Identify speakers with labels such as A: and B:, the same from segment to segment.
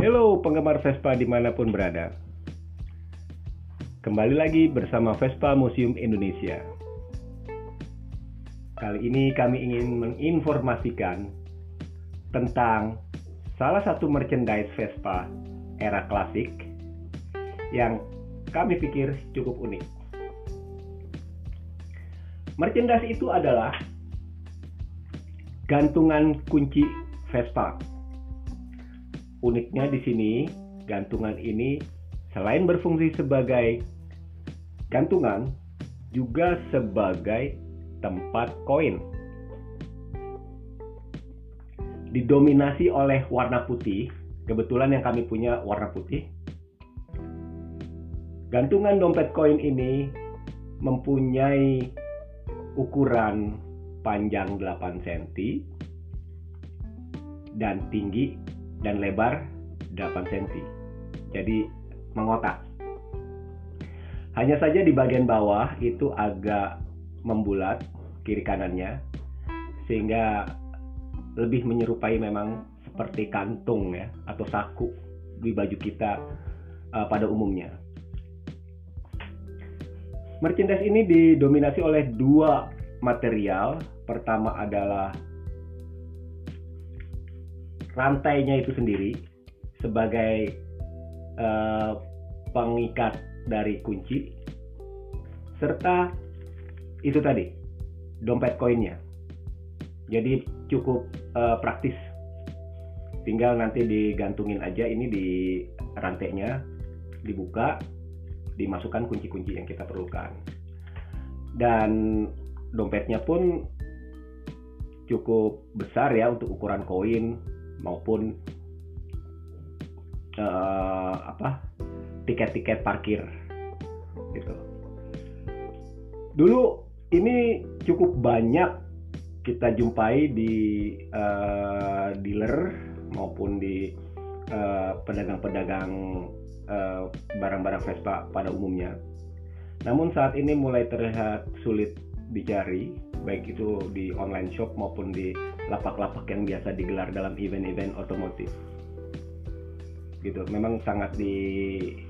A: Halo penggemar Vespa di mana pun berada. Kembali lagi bersama Vespa Museum Indonesia. Kali ini kami ingin menginformasikan Tentang salah satu merchandise Vespa era klasik Yang kami pikir cukup unik. Merchandise itu adalah gantungan kunci Vespa. Uniknya di sini, gantungan ini selain berfungsi sebagai gantungan, juga sebagai tempat koin. Didominasi oleh warna putih, kebetulan yang kami punya warna putih. Gantungan dompet koin ini mempunyai ukuran panjang 8 cm dan tinggi dan lebar 8 cm. Jadi mengotak. Hanya saja di bagian bawah itu agak membulat kiri kanannya sehingga lebih menyerupai memang seperti kantung ya atau saku di baju kita uh, pada umumnya. Merchandise ini didominasi oleh dua material. Pertama adalah rantainya itu sendiri sebagai uh, pengikat dari kunci serta itu tadi dompet koinnya. Jadi cukup uh, praktis. Tinggal nanti digantungin aja ini di rantainya, dibuka, dimasukkan kunci-kunci yang kita perlukan. Dan dompetnya pun cukup besar ya untuk ukuran koin maupun uh, apa tiket-tiket parkir gitu. Dulu ini cukup banyak kita jumpai di uh, dealer maupun di eh, pedagang-pedagang uh, barang-barang Vespa pada umumnya. Namun saat ini mulai terlihat sulit dicari baik itu di online shop maupun di lapak-lapak yang biasa digelar dalam event-event otomotif. Gitu. Memang sangat di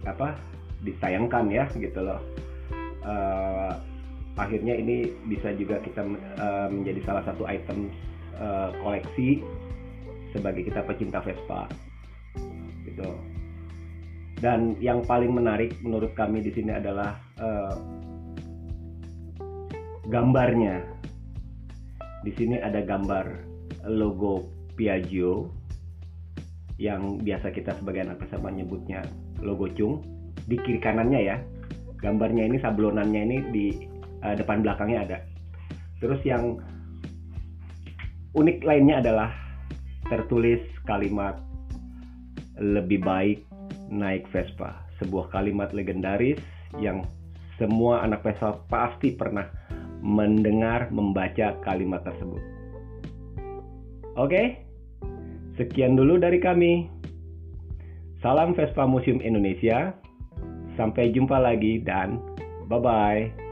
A: apa disayangkan ya gitu loh. Uh, akhirnya ini bisa juga kita uh, menjadi salah satu item uh, koleksi sebagai kita pecinta Vespa. Gitu. Dan yang paling menarik menurut kami di sini adalah uh, gambarnya. Di sini ada gambar logo Piaggio yang biasa kita sebagai anak pesawat menyebutnya logo cung di kiri kanannya ya. Gambarnya ini sablonannya ini di uh, depan belakangnya ada. Terus yang unik lainnya adalah tertulis kalimat lebih baik naik Vespa, sebuah kalimat legendaris yang semua anak Vespa pasti pernah mendengar membaca kalimat tersebut. Oke, sekian dulu dari kami. Salam Vespa Museum Indonesia. Sampai jumpa lagi dan bye bye.